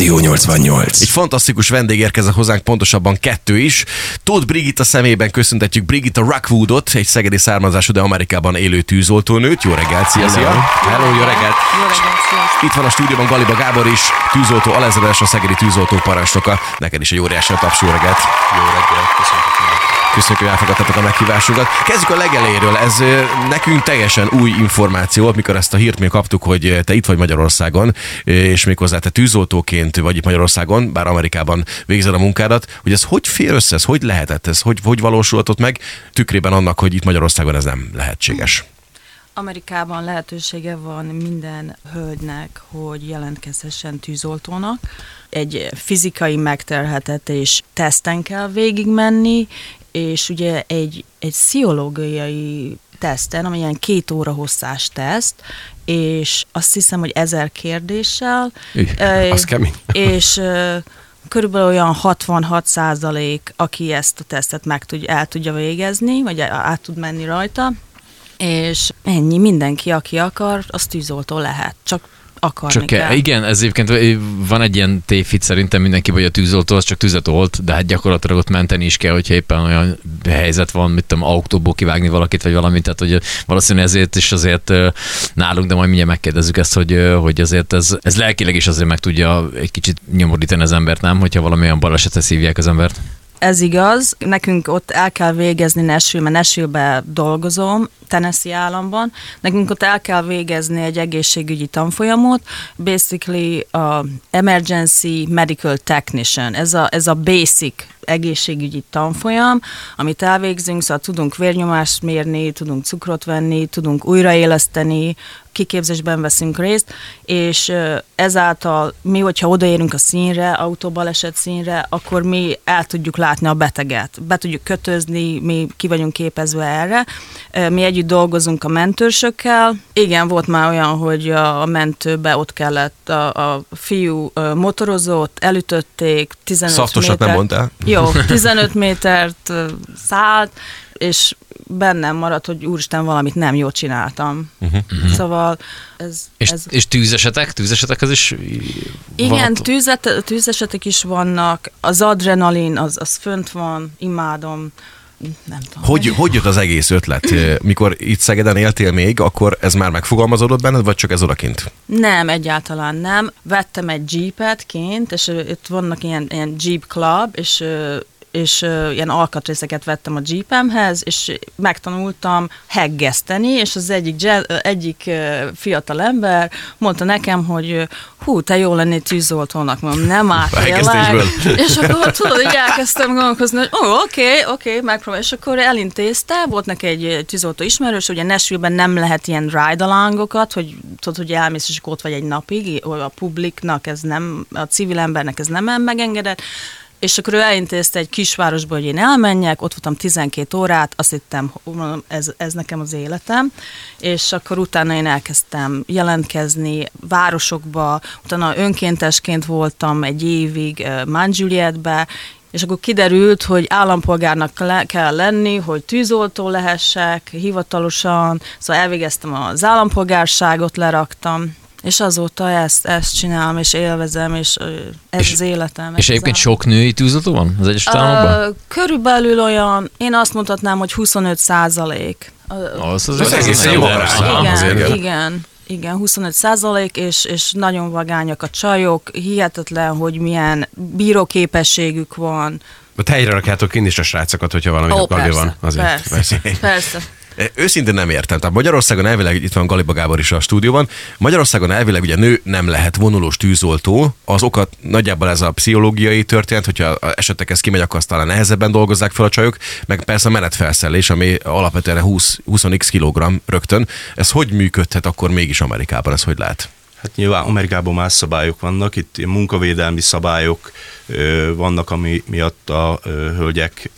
Rádió 88. Egy fantasztikus vendég érkezett hozzánk, pontosabban kettő is. Tóth Brigitta szemében köszöntetjük Brigitta Rockwoodot, egy szegedi származású, de Amerikában élő tűzoltónőt. Jó reggelt, szia, szia! Hello, jó reggelt! Jó reggelt, sziasztok. Itt van a stúdióban Galiba Gábor is, tűzoltó alezredes, a szegedi tűzoltó parancsnoka. Neked is egy óriási taps, jó reggelt! Jó reggelt, mindenkit. Köszönjük, hogy elfogadtatok a meghívásunkat. Kezdjük a legeléről. Ez nekünk teljesen új információ mikor ezt a hírt mi kaptuk, hogy te itt vagy Magyarországon, és méghozzá te tűzoltóként vagy itt Magyarországon, bár Amerikában végzed a munkádat, hogy ez hogy fér össze, ez hogy lehetett, ez hogy, hogy valósulhatott meg, tükrében annak, hogy itt Magyarországon ez nem lehetséges. Amerikában lehetősége van minden hölgynek, hogy jelentkezhessen tűzoltónak. Egy fizikai megterhetetés teszten kell végigmenni, és ugye egy, egy pszichológiai teszten, ami ilyen két óra hosszás teszt, és azt hiszem, hogy ezer kérdéssel. Ih, Ö, az kemény. És ö, körülbelül olyan 66 százalék, aki ezt a tesztet meg tud, el tudja végezni, vagy át tud menni rajta, és ennyi, mindenki, aki akar, az tűzoltó lehet, csak akarni Csak kell. igen, ez egyébként van egy ilyen tévhit szerintem mindenki, vagy a tűzoltó, az csak tüzet olt, de hát gyakorlatilag ott menteni is kell, hogyha éppen olyan helyzet van, mit tudom, autóból kivágni valakit, vagy valamit, tehát hogy valószínűleg ezért is azért nálunk, de majd mindjárt megkérdezzük ezt, hogy, hogy azért ez, ez lelkileg is azért meg tudja egy kicsit nyomorítani az embert, nem? Hogyha valami olyan balesetre szívják az embert. Ez igaz, nekünk ott el kell végezni Nashville, mert Nashville-be dolgozom, Tennessee államban, nekünk ott el kell végezni egy egészségügyi tanfolyamot, basically a emergency medical technician, ez a, ez a basic egészségügyi tanfolyam, amit elvégzünk, szóval tudunk vérnyomást mérni, tudunk cukrot venni, tudunk újraéleszteni, kiképzésben veszünk részt, és ezáltal mi, hogyha odaérünk a színre, autóbaleset színre, akkor mi el tudjuk látni a beteget, be tudjuk kötözni, mi ki vagyunk képezve erre. Mi együtt dolgozunk a mentőrsökkel. Igen, volt már olyan, hogy a, mentőbe ott kellett, a, a fiú motorozott, elütötték, 15 Szaftosat méter. nem mondtál? Jó, 15 métert szállt, és bennem maradt, hogy úristen, valamit nem jól csináltam. Uh-huh. Szóval ez... És, ez és tűzesetek? Tűzesetek az is igen, van? tűzet, tűzesetek is vannak, az adrenalin, az, az fönt van, imádom, nem tudom. Hogy, hogy jött az egész ötlet? Mikor itt Szegeden éltél még, akkor ez már megfogalmazódott benned, vagy csak ez odakint? Nem, egyáltalán nem. Vettem egy jeepet kint, és itt vannak ilyen, ilyen jeep club, és és ö, ilyen alkatrészeket vettem a jeepemhez, és megtanultam heggeszteni, és az egyik, ö, egyik ö, fiatal ember mondta nekem, hogy hú, te jó lennél tűzoltónak, mondom, nem heggesztésből. És akkor tudod, így elkezdtem gondolkozni, hogy ó, oké, oké, megpróbálom. És akkor elintézte, volt neki egy tűzoltó ismerős, ugye Nashville-ben nem lehet ilyen ride-alongokat, hogy tudod, hogy elmész, és ott vagy egy napig, a publiknak ez nem, a civil embernek ez nem megengedett, és akkor ő elintézte egy kisvárosba, hogy én elmenjek, ott voltam 12 órát, azt hittem, ez, ez nekem az életem, és akkor utána én elkezdtem jelentkezni városokba, utána önkéntesként voltam egy évig Mount és akkor kiderült, hogy állampolgárnak le- kell lenni, hogy tűzoltó lehessek hivatalosan, szóval elvégeztem az állampolgárságot, leraktam, és azóta ezt, ezt csinálom, és élvezem, és ez És- az életem. És egyébként az sok női tűzoltó van az Egyesült Államokban? Körülbelül olyan, én azt mondhatnám, hogy 25 százalék. Az, az, Ez egészen jó. Igen, igen. igen, igen, 25 százalék, és, és nagyon vagányak a csajok, hihetetlen, hogy milyen bíróképességük van. Ott helyre rakjátok én is a srácokat, hogyha valami gabi persze, van. Azért. persze, persze. Őszintén nem értem. Tehát Magyarországon elvileg, itt van Galiba Gábor is a stúdióban, Magyarországon elvileg ugye nő nem lehet vonulós tűzoltó. Az okat nagyjából ez a pszichológiai történet, hogyha esetleg ez kimegy, akkor azt talán nehezebben dolgozzák fel a csajok, meg persze a menetfelszerelés, ami alapvetően 20, 20x kilogramm rögtön. Ez hogy működhet akkor mégis Amerikában, ez hogy lehet? Hát nyilván Amerikában más szabályok vannak, itt munkavédelmi szabályok vannak, ami miatt a hölgyek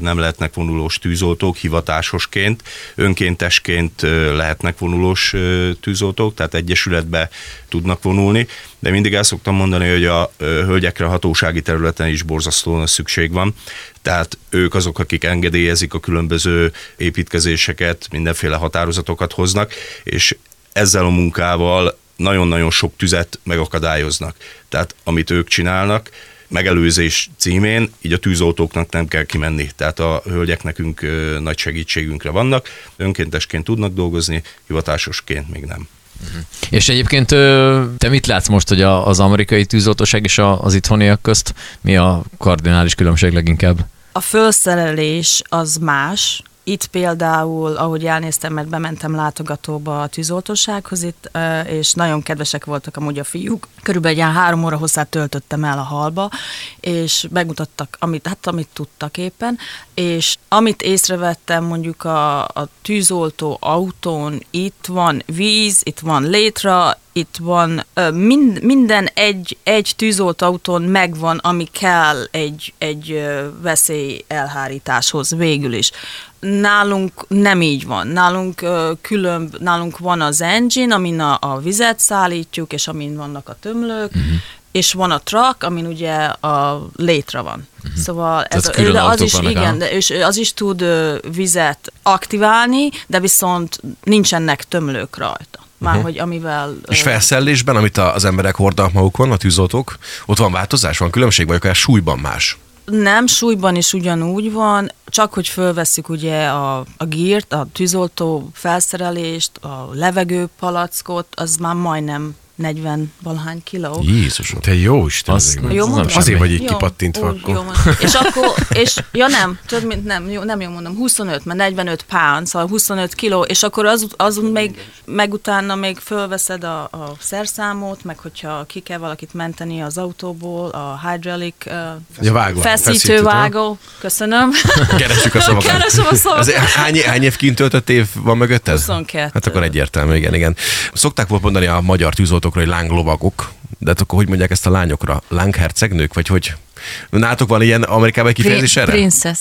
nem lehetnek vonulós tűzoltók hivatásosként, önkéntesként lehetnek vonulós tűzoltók, tehát egyesületbe tudnak vonulni, de mindig el szoktam mondani, hogy a hölgyekre a hatósági területen is borzasztóan szükség van, tehát ők azok, akik engedélyezik a különböző építkezéseket, mindenféle határozatokat hoznak, és ezzel a munkával nagyon-nagyon sok tüzet megakadályoznak. Tehát amit ők csinálnak, megelőzés címén, így a tűzoltóknak nem kell kimenni. Tehát a hölgyek nekünk ö, nagy segítségünkre vannak, önkéntesként tudnak dolgozni, hivatásosként még nem. És egyébként te mit látsz most, hogy a, az amerikai tűzoltóság és a, az itthoniak közt mi a kardinális különbség leginkább? A felszerelés az más. Itt például, ahogy elnéztem, mert bementem látogatóba a tűzoltósághoz itt, és nagyon kedvesek voltak amúgy a fiúk. Körülbelül egy ilyen három óra hosszát töltöttem el a halba, és megmutattak, amit, hát amit tudtak éppen, és amit észrevettem mondjuk a, a tűzoltó autón, itt van víz, itt van létra, itt van mind, minden egy, egy tűzoltó autón megvan, ami kell egy, egy veszély elhárításhoz végül is. Nálunk nem így van. Nálunk külön, nálunk van az engine, amin a, a vizet szállítjuk, és amin vannak a tömlők, uh-huh. és van a truck, amin ugye a létre van. Uh-huh. Szóval ez. Tehát de az is, igen, de, és az is tud vizet aktiválni, de viszont nincsenek tömlők rajta. Már hogy amivel... És ö, felszerelésben, amit az emberek hordanak magukon, a tűzoltók, ott van változás, van különbség, vagy akár súlyban más? Nem, súlyban is ugyanúgy van, csak hogy fölveszük ugye a, a gírt, a tűzoltó felszerelést, a levegőpalackot, az már majdnem 40 valahány kiló. Jézusom. Te jó Isten. Az- azért az. Jó mondom? Azért vagy így Jó, kipattintva úgy, akkor. Jó, és akkor, és ja nem, tudod, mint nem, jó, nem jó mondom, 25, mert 45 pound, szóval 25 kiló, és akkor az, azon még, meg utána még fölveszed a, a szerszámot, meg hogyha ki kell valakit menteni az autóból, a hydraulic uh, Ja, vágó. feszítővágó, köszönöm. Keresjük a szavakat. Keresem a szavakat. Hány, hány év kint töltött év van mögötted? 22. Hát akkor egyértelmű, igen, igen. Szokták volt mondani a magyar tűzoltókra, hogy lánglovagok, de hát akkor hogy mondják ezt a lányokra? Lánghercegnők, vagy hogy? Nátok van ilyen Amerikában egy kifejezés erre? Princess.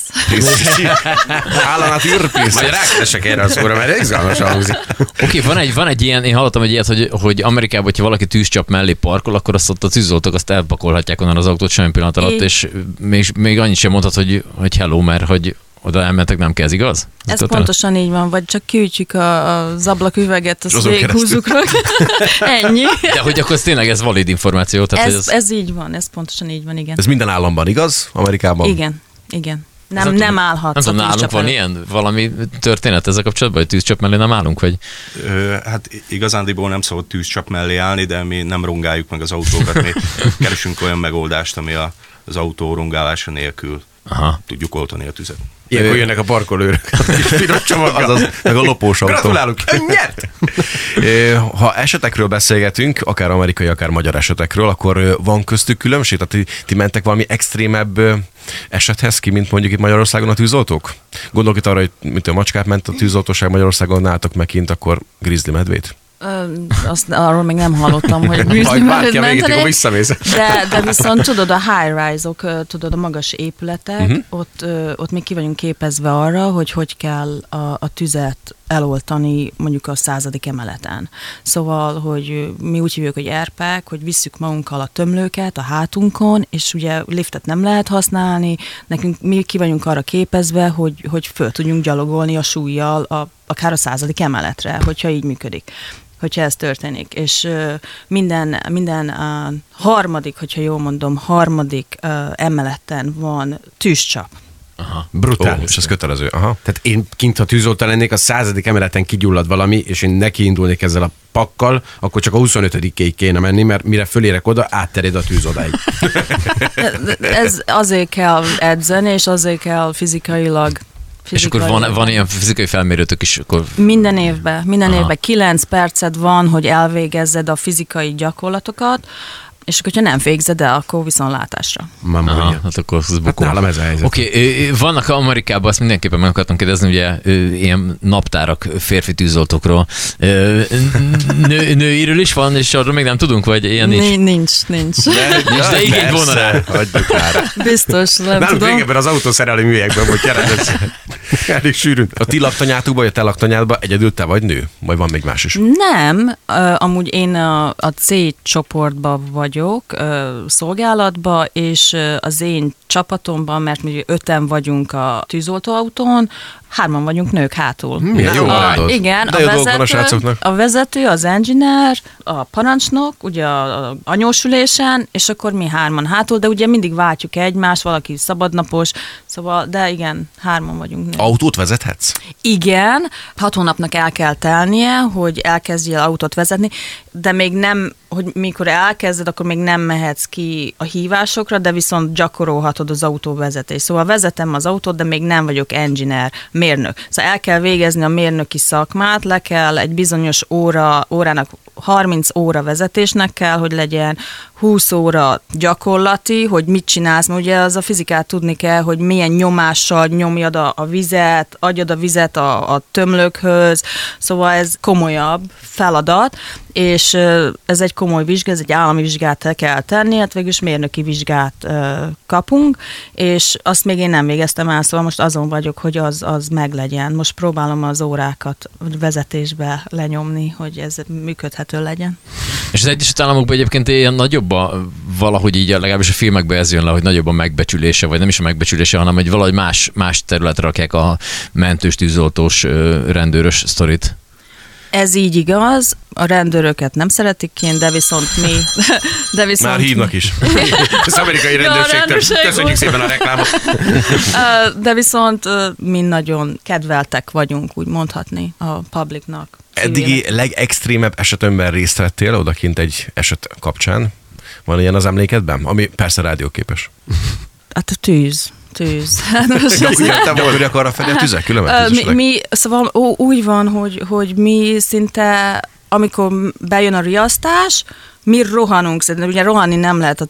Állanát írpész. Majd rákeresek erre a szóra, mert izgalmasan hangzik. Oké, okay, van, egy, van egy ilyen, én hallottam egy ilyet, hogy, hogy Amerikában, hogyha valaki tűzcsap mellé parkol, akkor azt ott a tűzoltók azt elpakolhatják onnan az autót semmi pillanat alatt, Így. és még, még annyit sem mondhat, hogy, hogy hello, mert hogy oda elmentek, nem kell, ez igaz? Ez Tudod, pontosan így van, vagy csak kiütjük a, az ablaküveget, azt végighúzzuk. Ennyi. De hogy akkor ez tényleg ez valid információ. Tehát Ez, ez, ez így van, ez pontosan így van, igen. Ez minden államban igaz? Amerikában? Igen, igen. Nem, nem nem, állhatsz nem tudom, nálunk van ilyen valami történet ezzel kapcsolatban, hogy tűzcsap mellé nem állunk, vagy? Ö, Hát igazándiból nem szabad tűzcsap mellé állni, de mi nem rongáljuk meg az autókat, mi keresünk olyan megoldást, ami a, az autó rongálása nélkül Aha. tudjuk oltani a tüzet. Ilyenkor jönnek a parkolőrök. Kis piros csomaggal. Azaz, meg a lopós autó. Gratulálunk, nyert! Ha esetekről beszélgetünk, akár amerikai, akár magyar esetekről, akkor van köztük különbség? Tehát ti, ti mentek valami extrémebb esethez ki, mint mondjuk itt Magyarországon a tűzoltók? Gondolok itt arra, hogy mint a macskát ment a tűzoltóság Magyarországon, nálatok meg kint, akkor grizzly medvét? Azt, arról még nem hallottam, hogy Majd akkor mentenék. visszamész. De, de viszont tudod, a high-rise-ok, tudod, a magas épületek, uh-huh. ott, ott még ki vagyunk képezve arra, hogy hogy kell a, a tüzet eloltani mondjuk a századik emeleten. Szóval, hogy mi úgy hívjuk, hogy erpek, hogy visszük magunkkal a tömlőket a hátunkon, és ugye liftet nem lehet használni, nekünk mi ki vagyunk arra képezve, hogy, hogy föl tudjunk gyalogolni a súlyjal a, akár a századik emeletre, hogyha így működik hogyha ez történik. És minden, minden uh, harmadik, hogyha jól mondom, harmadik uh, emeleten van tűzcsap. Aha. Ó, Brutális. és ez kötelező. Aha. Tehát én kint, ha tűzoltó lennék, a századik emeleten kigyullad valami, és én neki indulnék ezzel a pakkal, akkor csak a 25 kéne menni, mert mire fölérek oda, áttered a tűz odáig. Ez azért kell edzeni, és azért kell fizikailag És akkor van, fizikailag- van ilyen fizikai felmérőtök is, akkor Minden évben, minden Aha. évben 9 perced van, hogy elvégezzed a fizikai gyakorlatokat, és akkor, hogyha nem végzed el, akkor viszontlátásra. Mamma Aha, mia. hát akkor az Hát bukó. nálam ez a helyzet. Oké, okay, vannak Amerikában, azt mindenképpen meg akartam kérdezni, ugye ilyen naptárak férfi tűzoltókról. Nő, nőiről is van, és arról még nem tudunk, vagy ilyen nincs? Nincs, nincs. nincs. Nincs, de igény volna rá. Már. Biztos, nem Nálunk tudom. régebben az autószerelő műhelyekben volt keredez. Elég sűrűn. A ti laktanyátukban, vagy a te laktanyádban egyedül te vagy nő? Vagy van még más is? Nem, amúgy én a, a C csoportban vagyok, ö, szolgálatban, és az én csapatomban, mert mi öten vagyunk a tűzoltóautón, hárman vagyunk nők hátul. Milyen jó a. Igen, De a a vezető, srácoknak. a vezető, az engineer, a parancsnok, ugye a, a anyósülésen, és akkor mi hárman hátul, de ugye mindig váltjuk egymást, valaki szabadnapos, szóval, de igen, hárman vagyunk nők. Autót vezethetsz? Igen, hat hónapnak el kell telnie, hogy elkezdjél autót vezetni, de még nem, hogy mikor elkezded, akkor még nem mehetsz ki a hívásokra, de viszont gyakorolhatod az autóvezetést. Szóval vezetem az autót, de még nem vagyok engineer, mérnök. Szóval el kell végezni a mérnöki szakmát, le kell egy bizonyos óra, órának 30 óra vezetésnek kell, hogy legyen 20 óra gyakorlati, hogy mit csinálsz, mert ugye az a fizikát tudni kell, hogy milyen nyomással nyomjad a, a vizet, adjad a vizet a, a tömlökhöz, szóval ez komolyabb feladat, és ez egy komoly vizsga, ez egy állami vizsgát el kell tenni, hát végülis mérnöki vizsgát kapunk, és azt még én nem végeztem el, szóval most azon vagyok, hogy az, az meglegyen. Most próbálom az órákat vezetésbe lenyomni, hogy ez működhető legyen. És az Egyesült Államokban egyébként ilyen nagyobb a, valahogy így legalábbis a filmekben ez jön le, hogy nagyobb a megbecsülése, vagy nem is a megbecsülése, hanem hogy valahogy más, más területre rakják a mentős, tűzoltós, rendőrös sztorit. Ez így igaz, a rendőröket nem szeretik kint, de viszont mi... De viszont Már hívnak is. Az amerikai rendőrségtől. rendőrség Köszönjük szépen a reklámot. De viszont mi nagyon kedveltek vagyunk, úgy mondhatni, a publicnak. Eddigi legextrémebb esetemben részt vettél odakint egy eset kapcsán. Van ilyen az emlékedben? Ami persze rádióképes. Hát a tűz. Tűz. Hát most ez- Jöttem volna arra felé a tüzek, különben mi, mi, szóval ó, úgy van, hogy, hogy mi szinte, amikor bejön a riasztás, mi rohanunk, szerintem ugye rohanni nem lehet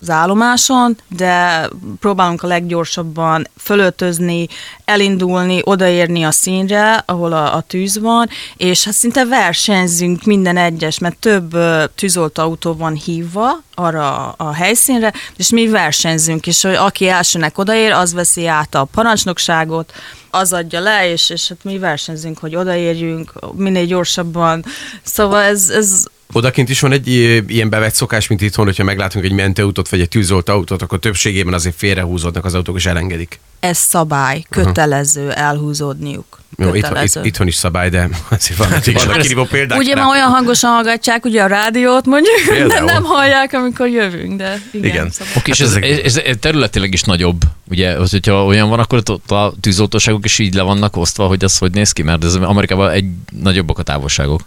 az állomáson, de próbálunk a leggyorsabban fölöltözni, elindulni, odaérni a színre, ahol a, a tűz van, és hát szinte versenyzünk minden egyes, mert több ö, tűzoltóautó van hívva arra a, a helyszínre, és mi versenyzünk, és hogy aki elsőnek odaér, az veszi át a parancsnokságot, az adja le, és, és hát mi versenyzünk, hogy odaérjünk minél gyorsabban. Szóval ez, ez Odakint is van egy ilyen bevett szokás, mint itthon, hogyha meglátunk egy mentőautót vagy egy tűzoltóautót, akkor többségében azért félrehúzódnak az autók és elengedik. ez szabály, kötelező elhúzódniuk. Jó, itthon, itt, itthon is szabály, de azért van, vannak kirívó példák. Ugye már olyan hangosan hallgatják ugye a rádiót, mondjuk, de Például. nem hallják, amikor jövünk, de igen. Igen. Szóval. Oké, és Hát ez, ezek- ez, ez területileg is nagyobb, ugye, az, hogyha olyan van, akkor ott a tűzoltóságok is így le vannak osztva, hogy az hogy néz ki, mert ez Amerikában egy nagyobbak a távolságok.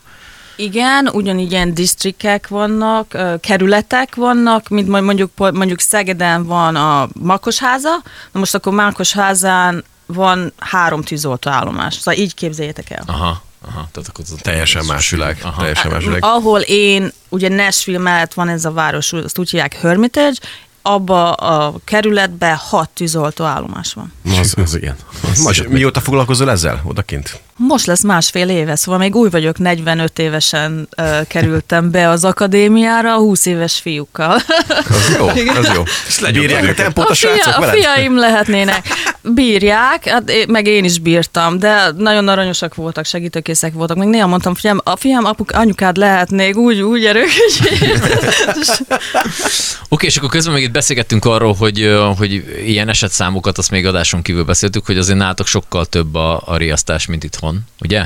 Igen, ugyanígy ilyen disztrikek vannak, kerületek vannak, mint mondjuk, mondjuk Szegeden van a Makosháza, na most akkor Mákosházán van három tűzoltóállomás. Szóval így képzeljétek el. Aha, aha, tehát akkor az Teljesen más világ. Aha. Teljesen más világ. Ahol én, ugye Nashville mellett van ez a város, azt úgy hívják Hermitage, abba a kerületben hat tűzoltóállomás van. Az, az igen. Az mióta foglalkozol ezzel odakint? Most lesz másfél éve, szóval még új vagyok, 45 évesen uh, kerültem be az akadémiára, 20 éves fiúkkal. Az jó, az jó. Bírják a tempót a A, fia, a veled? fiaim lehetnének. Bírják, hát én, meg én is bírtam, de nagyon aranyosak voltak, segítőkészek voltak. Még néha mondtam, fiam, a fiam, apuk, anyukád lehetnék, úgy, úgy erős. Oké, és akkor közben még itt beszélgettünk arról, hogy, ö, hogy ilyen esetszámokat, azt még adáson kívül beszéltük, hogy azért nálatok sokkal több a, a riasztás, mint itthon, ugye?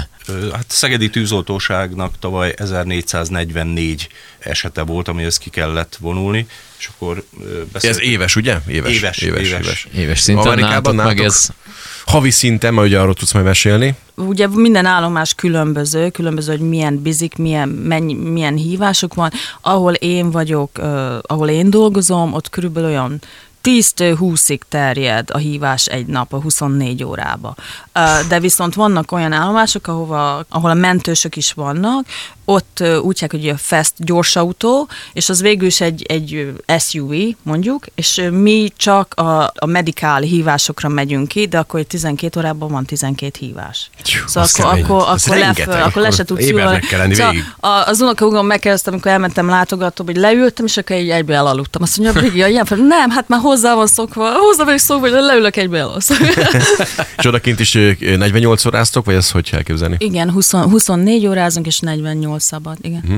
Hát Szegedi tűzoltóságnak tavaly 1444 esete volt, amihez ki kellett vonulni, és akkor Ez éves, ugye? Éves. Éves, éves. Éves szinten Amerikában nálatok meg ez... havi szinten, mert ugye arról tudsz majd mesélni. Ugye minden állomás különböző, különböző, hogy milyen bizik, milyen, mennyi, milyen hívások van. Ahol én vagyok, uh, ahol én dolgozom, ott körülbelül olyan 10-től 20-ig terjed a hívás egy nap, a 24 órába. De viszont vannak olyan állomások, ahova, ahol a mentősök is vannak, ott úgy hívják, hogy a Fast gyorsautó, és az végül is egy, egy SUV, mondjuk, és mi csak a, a medikál hívásokra megyünk ki, de akkor egy 12 órában van 12 hívás. Szóval az akkor, kemény. akkor, Ez akkor, leföl, akkor le se tudsz Szóval az unokaugom megkérdezte, amikor elmentem látogatóba, hogy leültem, és akkor egy egybe elaludtam. Azt mondja, Brigi, ilyen fel, nem, hát már hozzá van szokva, hozzá vagyok szokva, hogy leülök egybe elalszom. És odakint is ö, 48 óráztok, vagy ezt hogy kell elképzelni? igen, 20, 24 órázunk, és 48 szabad, igen. Hm.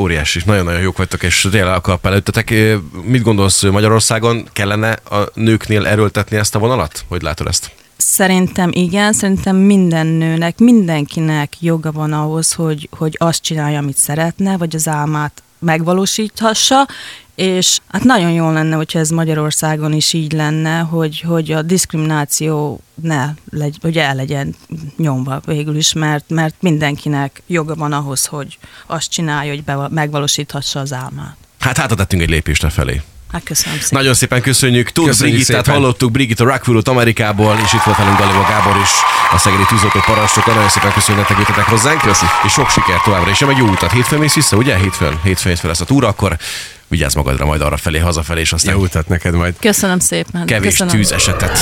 Óriási, nagyon-nagyon jók vagytok, és tényleg a kap előttetek. Mit gondolsz Magyarországon? Kellene a nőknél erőltetni ezt a vonalat? Hogy látod ezt? Szerintem igen, szerintem minden nőnek, mindenkinek joga van ahhoz, hogy, hogy azt csinálja, amit szeretne, vagy az álmát megvalósíthassa, és hát nagyon jó lenne, hogyha ez Magyarországon is így lenne, hogy, hogy a diszkrimináció ne legy, hogy el legyen nyomva végül is, mert, mert mindenkinek joga van ahhoz, hogy azt csinálja, hogy be, megvalósíthassa az álmát. Hát hátra tettünk egy lépést felé. Hát köszönöm szépen. Nagyon szépen köszönjük. Tóth Brigittát hallottuk, Brigitte Rockwoodot Amerikából, és itt volt velünk Galiba Gábor is, a szegedi tűzoltó parancsnoka. Nagyon szépen köszönjük nektek, jöttetek hozzánk. Köszi. És sok sikert továbbra is. Meg jó utat. Hétfőn mész vissza, ugye? Hétfőn. Hétfőn hétfőn lesz a túra, akkor vigyázz magadra majd arra felé, hazafelé, és aztán Jó utat neked majd. Köszönöm szépen. kevés köszönöm. tűz esetet.